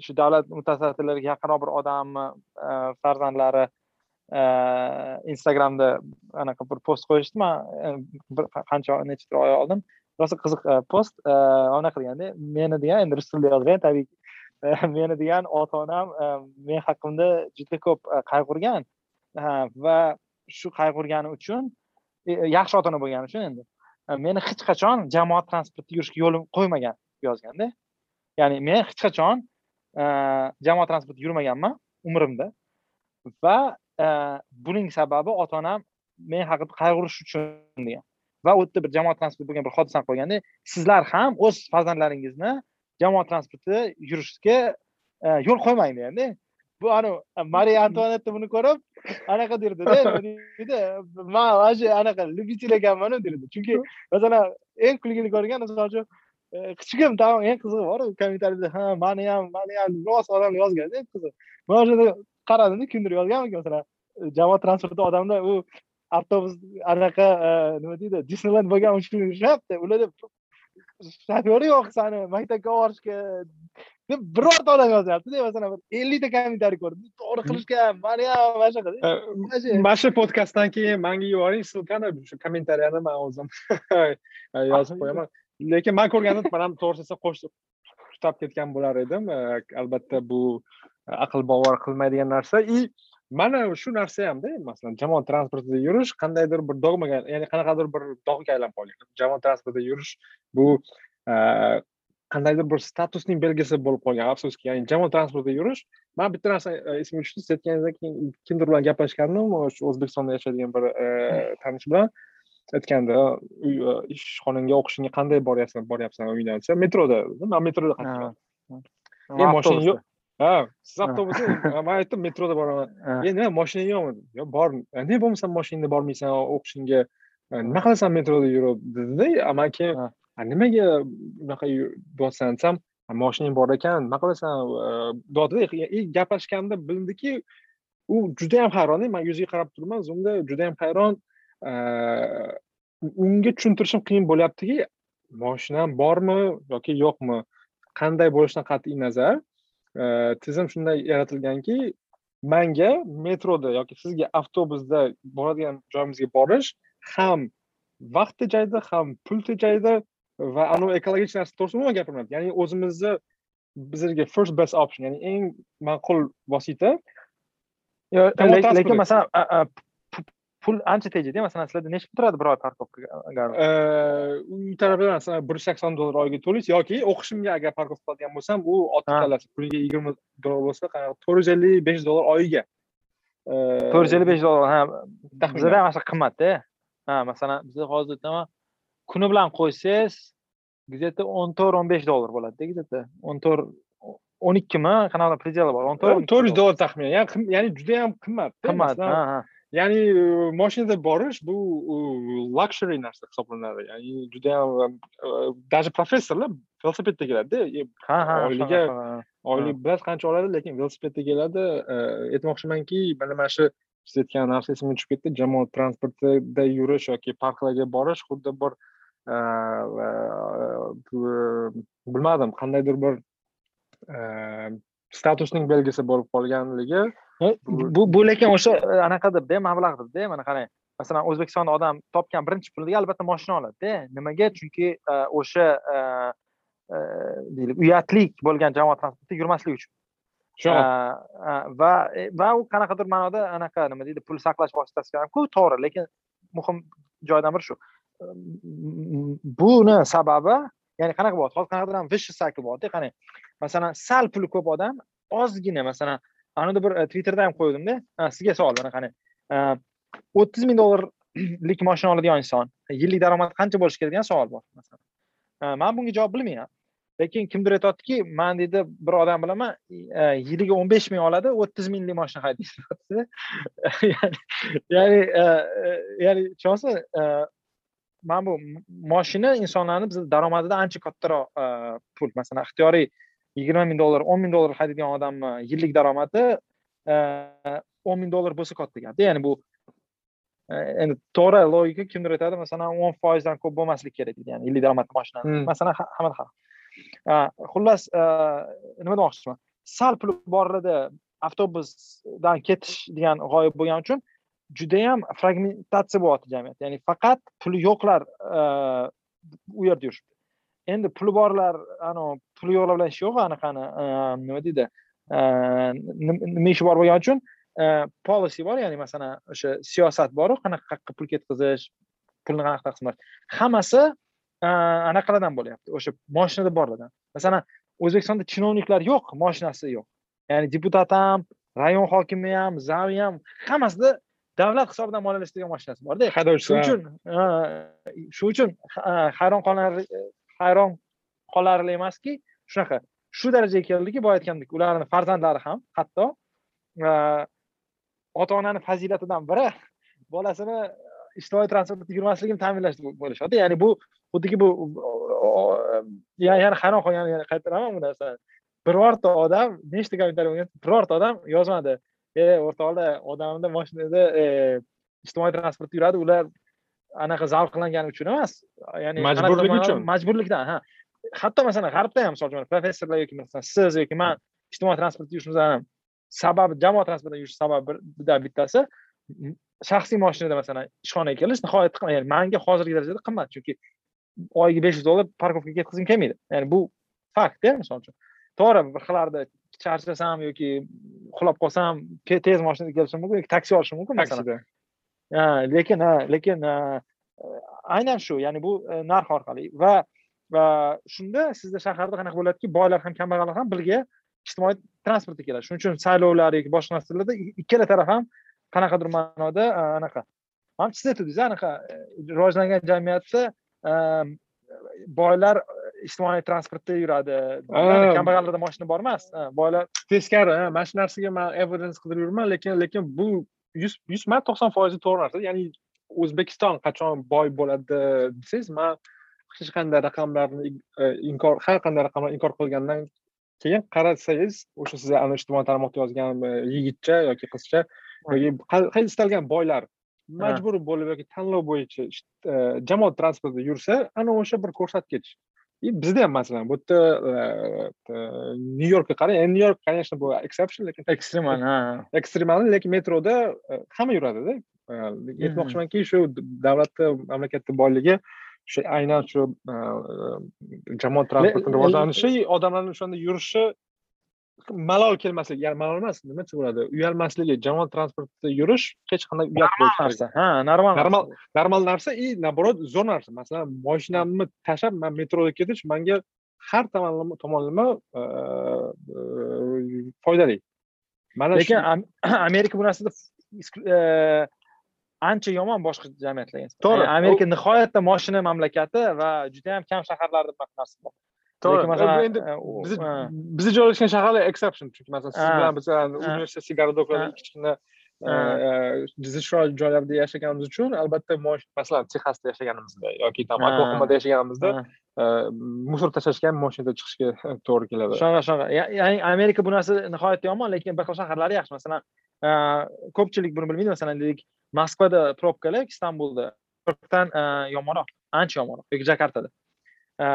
shu davlat mutasaddilariga yaqinroq bir odamni farzandlari instagramda anaqa bir post qo'yishdi man bir qancha necha oy oldin rosa qiziq post anaqa deganda meni degan endi rus tilida yozgan tabiiyki [LAUGHS] meni degan ota onam e, men haqimda juda ko'p e, qayg'urgan e, va shu qayg'urgani uchun yaxshi ota ona bo'lgani uchun endi meni hech qachon jamoat transportida yurishga yo'lim qo'ymagan yozganda. Ya'ni men hech qachon jamoat transportida yurmaganman umrimda. Va buning sababi ota onam men haqida qayg'urish uchun degan. Va u yerda bir jamoat transporti bo'lgan bir hodisani qo'yganda sizlar ham o'z farzandlaringizni jamoat transportida yurishga yo'l qo'ymang deganda bu anavi mariya antuanetta buni ko'rib anaqa derdida deydi man shu anaqa любитель ekanmanu derdi. Chunki masalan eng kulgili ko'rgan misol uchun kichigim tag'in eng qizig'i bor kommentariyda ha mani ham mani ham rost odam yozganda qiziq man o'shanda qaradimda kimdir yozganmikan? masalan jamoat transportida odamlar u avtobus anaqa nima deydi disneyland bo'lgani uchun yurishyapti ularda shoferi yo'q sani maktabga olib borishga deb birorta odam yozyaptida masalan bir ellikta kommentariy ko'rdim to'g'ri qilishga mani ham mana shunaqa mana shu podkastdan keyin manga yuboring ссылкani shu kommentariyani man o'zim yozib qo'yaman lekin man ko'rganda man ham to'g'risi qo'shib tutab ketgan bo'lar edim albatta bu aql bovar qilmaydigan narsa и mana shu narsa hamda masalan jamoat transportida yurish qandaydir bir dogmaga ya'ni qanaqadir bir dog'ga aylanib qolgan. Jamoat transportida yurish bu qandaydir bir statusning belgisi bo'lib qolgan afsuski. Ya'ni jamoat transportida yurish man bitta narsa esimga tushdi siz aytganingizdan keyin kimdir bilan gaplashgandim shu o'zbekistonda yashaydigan bir tanish bilan aytgandi ishxonangga o'qishingga qanday boryapsan boryapsan uydan desa metroda. Man metroda qatnayman moshina yo'q ha siz avtobusda [LAUGHS] man aytdim metroda boraman. E nima moshinang yo'qmi yo'q bor nima bo'lmasa moshinangda bormaysan o'qishingga nima qilasan metroda yurib? dedida man keyin nimaga unaqa deyapsan desam moshinang bor ekan nima qilasan? deyaptida gaplashganda bildiki u judayam hayron man yuziga qarab turibman zoomda judayam hayron. Unga tushuntirishim qiyin bo'lyaptiki moshinam bormi yoki yo'qmi? Qanday bo'lishidan qat'iy nazar tizim shunday yaratilganki manga metroda yoki sizga avtobusda boradigan joyimizga borish ham vaqt tejaydi ham pul tejaydi va anavi ekologik narsa to'g'risida umuman gapirmayapti ya'ni o'zimizni bizlarga first best option ya'ni eng ma'qul vosita. Lekin masalan pul ancha tejaydi masalan sizlarda necha pul turadi bir oy parkovka uy tarafdan masalan bir yuz sakson dollar oyiga to'laysiz yoki o'qishimga agar parkovka qiladigan bo'lsam u otib kalasi kuniga yigirma dollar bo'lsa to'rt yuz ellik besh dollar oyiga to'rt yuz ellik besh dollar ha bizada ham shunaqa qimmatda ha masalan bizda hozir aytaman kuni bilan qo'ysangiz где то o'n to'rt o'n besh dollar bo'ladida где то o'n to'rt o'n ikkimi qanaqa predeli bor o'n to'rt to'rt yuz dollar taxminan ya'ni judayam qimmat qimmat ya'ni mashinada borish bu luxury narsa hisoblanadi. Ya'ni judayam даже professorlar velosipedda keladida ha ha oyliga oylik bilas qancha oladi lekin velosipedda keladi aytmoqchimanki mana mana shu siz aytgan narsa esimga tushib ketdi. Jamoat transportida yurish yoki parklarga borish xuddi bir bilmadim qandaydir bir statusning belgisi bo'lib qolganligi bu bu lekin o'sha e, anaqadirda mablag'dirda mana qarang. Masalan o'zbekistonda odam topgan birinchi puliga albatta moshina oladida nimaga? Chunki e, o'sha e, deylik uyatlik bo'lgan jamoat transportida yurmaslik uchun. Va va u qanaqadir ma'noda anaqa nima deydi pul saqlash vositasi hamku to'g'ri lekin muhim joydan biri shu. Buni sababi ya'ni qanaqa bo'lyapti hozir qanaqadir ham vicious cycle bo'lyapti qarang. Masalan sal puli ko'p odam ozgina masalan anada bir e, twitterda ham qo'ydimda. Sizga savol mana qani? E, o'ttiz ming dollarlik [CLEARS THROAT] moshina oladigan inson yillik daromadi qancha bo'lishi kerak degan savol bor masalan. E, man bunga javob bilmayman. Lekin kimdir aytyaptiki man deydi bir odam bilaman e, yiliga o'n besh ming oladi o'ttiz minglik moshina haydaydi [LAUGHS] ya'ni ya'ni tushunyapsizmi mana bu moshina insonlarni bizni daromadidan ancha kattaroq pul masalan ixtiyoriy yigirma ming dollar o'n ming dollar haydaydigan odamni yillik daromadi e, o'n ming dollar bo'lsa katta gapda ya'ni bu e, endi to'g'ri logika kimdir aytadi masalan o'n foizdan ko'p bo'lmasligi kerak deydi ya'ni yillik daromadli mashinani hmm. masalan hammada har xullas e, nima demoqchiman? Sal puli borlarda avtobusdan ketish degan g'oya bo'lgani uchun judayam fragmentatsiya bo'lyapti jamiyat. Ya'ni faqat puli yo'qlar u yerda yurishibdi endi puli borlar anavi puli yo'qlar bilan ishi yo'q anaqani nima deydi nima ishi bor bo'lgani uchun policy bor ya'ni masalan o'sha siyosat boru qanaqa qayerqa pul ketkazish pulni qanaqa taqsimlash hammasi anaqalardan bo'lyapti o'sha moshinada borlardan masalan o'zbekistonda chinovniklar yo'q moshinasi yo'q. Ya'ni deputat ham rayon hokimi ham zavi ham hammasida davlat hisobidan moliyalashtirilgan mashinasi borda. Haydovchi shuning uchun shuning uchun hayron qolarli hayron qolarli emaski. Shunaqa. Shu darajaga keldiki boya aytgandek ularni farzandlari ham hatto e, ota onani fazilatidan biri bolasini ijtimoiy transportda yurmasligini ta'minlash bo'lishadi ya'ni bu xuddiki bu yana hayron qolgan yana qaytaraman bu narsani. Birorta odam nechta kommentariy bo'lgan birorta odam yozmadi. E o'rtoqlar odamni mashinada e, ijtimoiy transportda yuradi. Ular anaqa zavqlangani uchun emas. Ya'ni majburlik uchun. majburlikdan ha. Hatto masalan g'arbda ham misol uchun professorlar yoki masalan siz yoki man ijtimoiy transportda yurishimizni sababi jamoat transportida yurish sababidan bittasi shaxsiy mashinada masalan ishxonaga kelish nihoyatda qimmat. Ya'ni manga hozirgi darajada qimmat chunki oyiga besh yuz dollar parkovkaga ketkazgim kelmaydi. Ya'ni bu faktda misol uchun. To'g'ri bir xillarda charchasam yoki uxlab qolsam tez mashinada kelishim mumkin yoki taksi olishim mumkin masalan lekin lekin aynan shu ya'ni bu e, narx orqali va va shunda sizda shaharda qanaqa bo'ladiki boylar ham kambag'allar ham birga ijtimoiy transportda keladi. Shuning uchun saylovlar yoki boshqa narsalarda ikkala taraf ham qanaqadir ma'noda anaqa. Ham siz aytdingiz anaqa e, rivojlangan jamiyatda boylar ijtimoiy transportda yuradi. Kambag'allarda moshina bor emas boylar teskari mana shu narsaga man evidence qidirib yuribman lekin lekin bu yuz yuz man to'qson foizi to'g'ri narsa. Ya'ni o'zbekiston qachon boy bo'ladi desangiz man hech qanday raqamlarni e, inkor har qanday raqamlarni inkor qilgandan keyin qarasangiz o'sha siz ana ijtimoiy tarmoqda yozgan e, yigitcha yoki qizcha yoki istalgan boylar majbur bo'lib yoki tanlov bo'yicha e, jamoat transportida yursa ana o'sha bir ko'rsatkich bizda ham masalan bu yerda nyu yorkka qarang nyu york конечно bu exception lekin ekstremal ha ekstremal lekin metroda hamma yuradida aytmoqchimanki shu davlatni mamlakatni boyligi shu aynan shu jamoat transportini rivojlanishi odamlarni o'shanda yurishi malol kelmasligi ya'ni malol emas nima desa bo'ladi? Uyalmasligi jamoat transportida yurish hech qanday uyat normal narsa. ha normal normal normal narsa и наоборот zo'r narsa. Masalan moshinamni tashlab man metroda ketish manga har tomonlama foydali. Mana lekin [CLEARS THROAT] amerika bu narsada ancha yomon boshqa jamiyatlarga to'g'ri. Amerika nihoyatda moshina mamlakati va juda yam kam shaharlarda bunaqa narsa bor to'g'ri. Masalan endi bizni joylashgan shaharlar exception chunki masalan siz bilan biz universitet gorodoklarda kichkina zichroq joylarda yashaganimiz uchun albatta masalan texasda yashaganimizda yoki там oklahomada yashaganimizda musor tashlashga ham moshinada chiqishga to'g'ri keladi. Shunaqa shunaqa ya'ni amerika bu narsa nihoyatda yomon lekin bir xil shaharlari yaxshi. Masalan ko'pchilik buni bilmaydi. Masalan deylik moskvada probkalar istanbulda. Yomonroq ancha yomonroq yoki jakartada Э,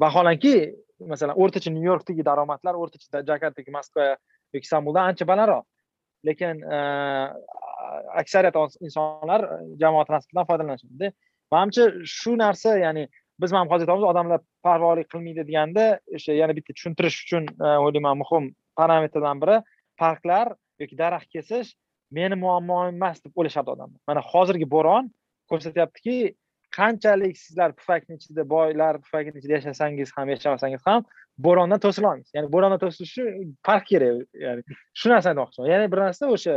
vaholanki masalan o'rtacha nyu yorkdagi daromadlar o'rtacha jakartadagi moskva yoki istanbuldan ancha balandroq. Lekin e, aksariyat insonlar jamoat transportidan foydalanishadi. Manimcha shu narsa ya'ni biz ham hozir aytamiz odamlar parvolik qilmaydi deganda o'sha yana bitta tushuntirish uchun e, o'ylayman muhim parametrdan biri parklar yoki daraxt kesish meni muammoim emas deb o'ylashadi odamlar. Mana hozirgi bo'ron ko'rsatyaptiki qanchalik sizlar pufakni ichida boylar pufakni ichida yashasangiz ham yashamasangiz ham bo'rondan to'sila olmaysiz. Ya'ni bo'rondan to'silish uchun park kerak ya'ni shu narsani aytmoqchiman. Yana bir narsa o'sha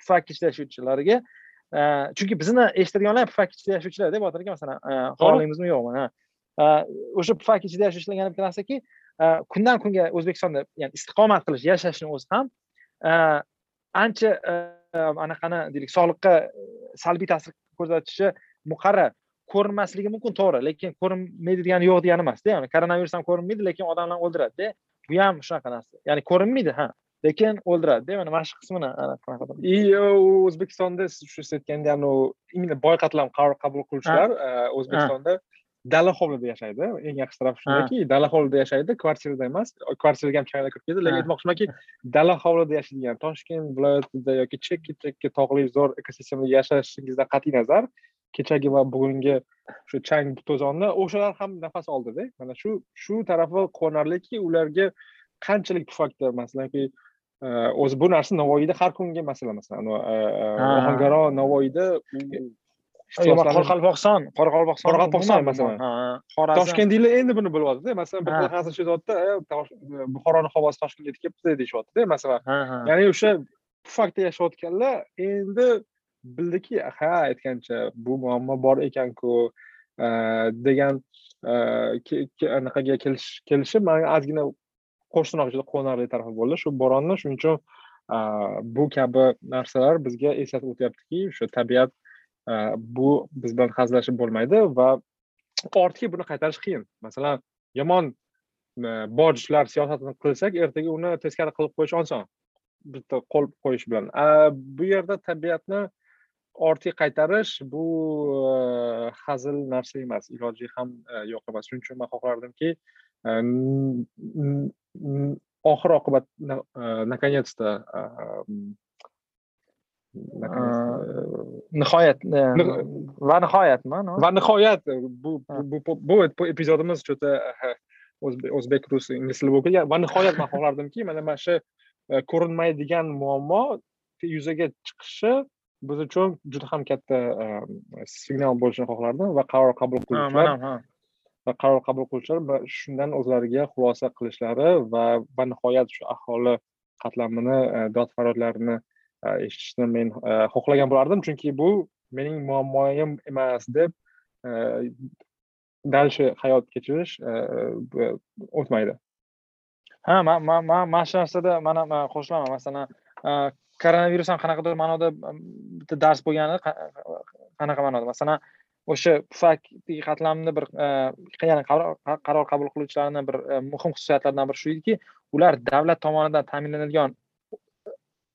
pufak ichida yashovchilarga chunki bizni eshitadiganlar pufak ichida yashovchilar deb botir aka masalan xohlaymizmi yo'qmi o'sha pufak ichida yashovchilar yana bitta narsaki kundan kunga o'zbekistonda ya'ni istiqomat qilish yashashni o'zi ham ancha anaqani deylik sog'liqqa salbiy ta'sir ko'rsatishi muqarrar. Ko'rinmasligi mumkin to'g'ri lekin ko'rinmaydi degani yo'q degani emasda ya'ni koronavirus ham ko'rinmaydi lekin odamlarni o'ldiradida. Bu ham shunaqa narsa. Ya'ni ko'rinmaydi ha lekin o'ldiradida mana mana shu qismini и o'zbekistonda siz shu siz aytganda именно boy qatlam qaror qabul qiluvchilar o'zbekistonda dala hovlida yashaydi. Eng yaxshi tarafi shundaki dala hovlida yashaydi kvartirada emas kvartiraga ham chaylar kirib keladi lekin aytmoqchimanki dala hovlida yashaydigan toshkent viloyatida yoki chekka chekka tog'li zo'r ekosistemada yashashingizdan qat'iy nazar kechagi va bugungi shu chang to'zonni o'shalar ham nafas oldida. Mana shu shu tarafi quvonarliki ularga qanchalik pufakda masalanki o'zi bu narsa navoiyda har kungi masala masalan ohangaron navoiyda qoraqalpog'iston. Qoraqalpog'iston qoraqalpog'iston masalan. Toshkentliklar endi buni bilyaptida masalan xil hazil shu buxoroni havosi toshkentga yetib kelibdi deyishyaptida. Masalan ya'ni o'sha pufakda yashayotganlar endi bildiki ha aytgancha bu muammo bor ekanku e, degan e, anaqaga kelishi manga ozgina qo'shniroq juda quvonarli tarafi bo'ldi. Shu bo'ronni shuning uchun e, bu kabi narsalar bizga eslatib o'tyaptiki o'sha tabiat bu biz bilan hazillashib bo'lmaydi va ortga buni qaytarish qiyin. Masalan yomon bojlar siyosatini qilsak ertaga uni teskari qilib qo'yish oson. Bitta qo'l qo'yish bilan. Bu yerda tabiatni ortga qaytarish bu hazil narsa emas. Iloji ham yo'q emas. Shuning uchun man xohlardimki oxir oqibat наконец то nihoyat va nihoyatmi va nihoyat bu bu epizodimiz что то o'zbek rus ingliz tili bo'lib ketgan va nihoyat man xohlardimki mana mana shu ko'rinmaydigan muammo yuzaga chiqishi biz uchun juda ham katta signal bo'lishini xohlardim va qaror qabul qiluvchilar va qaror qabul qiluvchilar shundan o'zlariga xulosa qilishlari va va nihoyat shu aholi qatlamini dod faryodlarini eshitishni men xohlagan bo'lardim. Chunki bu mening muammoyim emas deb дальше hayot kechirish o'tmaydi ha man man mana shu narsada mana qo'shilaman masalan koronavirus ham qanaqadir ma'noda bitta dars bo'lgani qanaqa ma'noda? Masalan o'sha pufak qatlamni bir e, ya'ni qaror qabul qiluvchilarni bir e, muhim xususiyatlaridan biri shu ediki ular davlat tomonidan ta'minlanadigan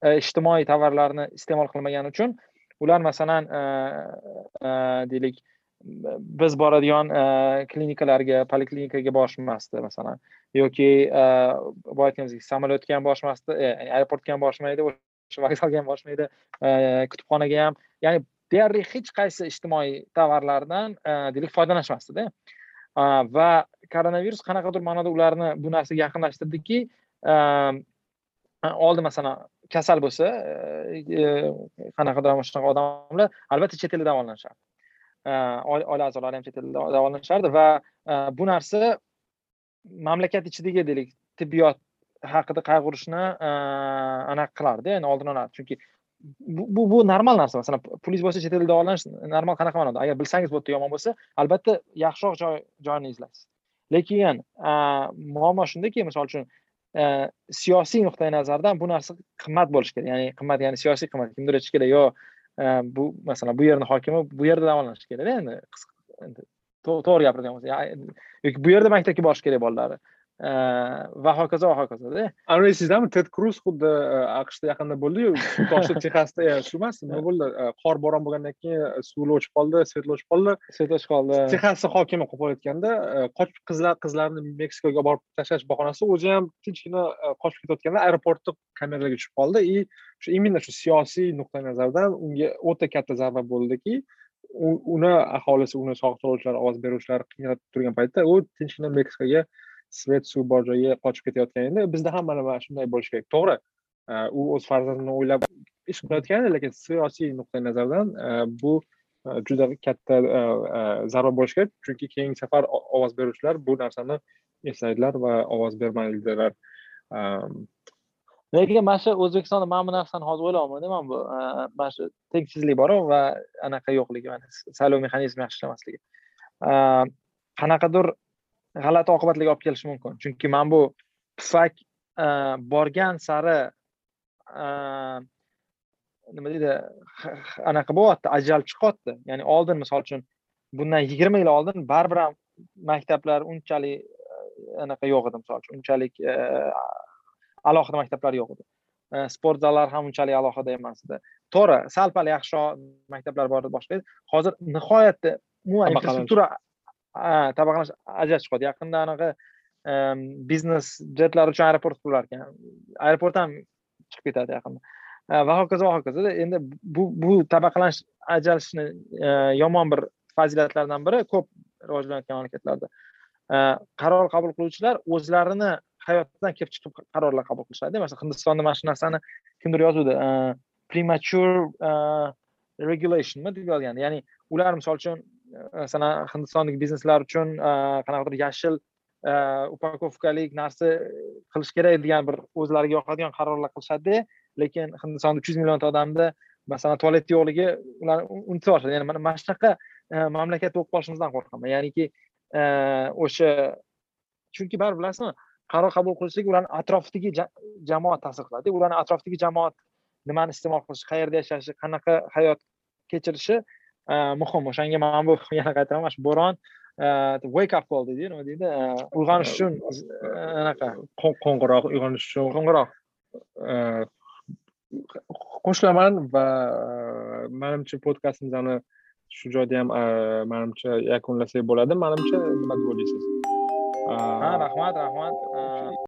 e, ijtimoiy tovarlarni iste'mol qilmagani uchun ular masalan deylik biz boradigan klinikalarga poliklinikaga borishmasdi masalan yoki boya aytganimizdek samolyotga ham borishmasdi aeroportga ham borishmaydi o'sha vokzalga ham borishmaydi kutubxonaga ham ya'ni deyarli hech qaysi ijtimoiy tovarlardan deylik foydalanishmasdida. Va koronavirus qanaqadir ma'noda ularni bu narsaga yaqinlashtirdiki oldin masalan kasal bo'lsa qanaqadir mana shunaqa odamlar albatta chet elda davolanishadi. Oila a'zolari ham chet elda davolanishardi va bu narsa mamlakat ichidagi deylik tibbiyot haqida qayg'urishni anaqa qilardi. Ya'ni oldini oladi chunki bu bu normal narsa. Masalan pulingiz bo'lsa chet elda davolanish normal qanaqa ma'noda? Agar bilsangiz bu yerda yomon bo'lsa albatta yaxshiroq joy joyini izlaysiz. Lekin muammo shundaki misol uchun siyosiy nuqtai nazardan bu narsa qimmat bo'lishi kerak. Ya'ni qimmat ya'ni siyosiy qimmat. Kimdir aytishi kerak yo bu masalan bu yerni hokimi bu yerda davolanishi kerakda endi to'g'ri gapiradigan bo'lsa yoki bu yerda maktabga borishi kerak bolalari. Va hokazo va hokazoda anvar esingizdami ted kruz xuddi aqshda yaqinda bo'ldiyu toshli texasda shu emas nima bo'ldi qor bo'ron bo'lgandan keyin suv o'chib qoldi svet o'chib qoldi svet o'chib qoldi texasni hokimi qolib qolayotganda qochib qizlar qizlarni meksikaga borib tashlash bahonasida o'zi ham tinchgina qochib ketayotganda aeroportda kameralarga tushib qoldi и shu именно shu siyosiy nuqtai nazardan unga o'ta katta zarba bo'ldiki uni aholisi uni soliq to'lovchilar ovoz beruvchilar qiynalib turgan paytda u tinchgina meksikaga svet suv bor joyga qochib ketayotgan edi bizda ham mana shunday bo'lishi kerak. To'g'ri e, u o'z farzandini o'ylab ish qilayotgan lekin siyosiy nuqtai nazardan e, bu e, juda katta zarba bo'lishi kerak. Chunki keyingi safar ovoz beruvchilar bu narsani eslaydilar va ovoz bermaydilar. Lekin mana shu o'zbekistonda mana bu narsani hozir o'ylayapmanda mana bu mana shu tengsizlik boru va anaqa yo'qligi mana saylov mexanizmi yaxshi ishlamasligi qanaqadir g'alati oqibatlarga olib kelishi mumkin. Chunki mana bu pufak borgan sari nima deydi anaqa bo'lyapti ajralib chiqyapti. Ya'ni oldin misol uchun bundan yigirma yil oldin baribir ham maktablar unchalik anaqa yo'q edi misol uchun unchalik alohida maktablar yo'q edi. Sport zallar ham unchalik alohida emas edi. To'g'ri sal pal yaxshiroq maktablar bor edi. Boshqa hozir nihoyatda umuman infrastruktura tabaqalash ajrashib qoldi yaqinda anaqa biznes jetlar uchun aeroport qurilar ekan aeroport ham chiqib ketadi yaqinda. Va hokazo va hokazoda endi bu bu tabaqalanish ajralishni e, yomon bir fazilatlaridan biri ko'p rivojlanayotgan mamlakatlarda. E, qaror qabul qiluvchilar o'zlarini hayotidan kelib chiqib qarorlar qabul qilishadi masalan hindistonda mana shu narsani kimdir yozuvdi e, premature regulationmi deb yozgan ya'ni ular misol uchun masalan hindistonlik bizneslar uchun qanaqadir yashil upakovkalik narsa qilish kerak degan bir o'zlariga yoqadigan qarorlar qilishadida lekin hindistonda uch yuz millionta odamda masalan tualet yo'qligi ularni unutib yuborishadi ya'ni mana shunaqa e, mamlakat bo'lib qolishimizdan qo'rqaman. Ya'niki e, o'sha chunki baribir bilasizmi qaror qabul qilishlik ularni atrofidagi jamoat ta'sir qiladi ularni atrofidagi jamoat nimani iste'mol qilishi qayerda yashashi qanaqa hayot kechirishi muhim o'shanga mana bu yana qaytaraman mana shu bo'ron wake up call deydiyu nima deydi uyg'onish uchun anaqa qo'ng'iroq uyg'onish uchun qo'ng'iroq qo'shilaman va manimcha podkastimizni shu joyda ham manimcha yakunlasak bo'ladi manimcha nima deb o'ylaysiz ha rahmat rahmat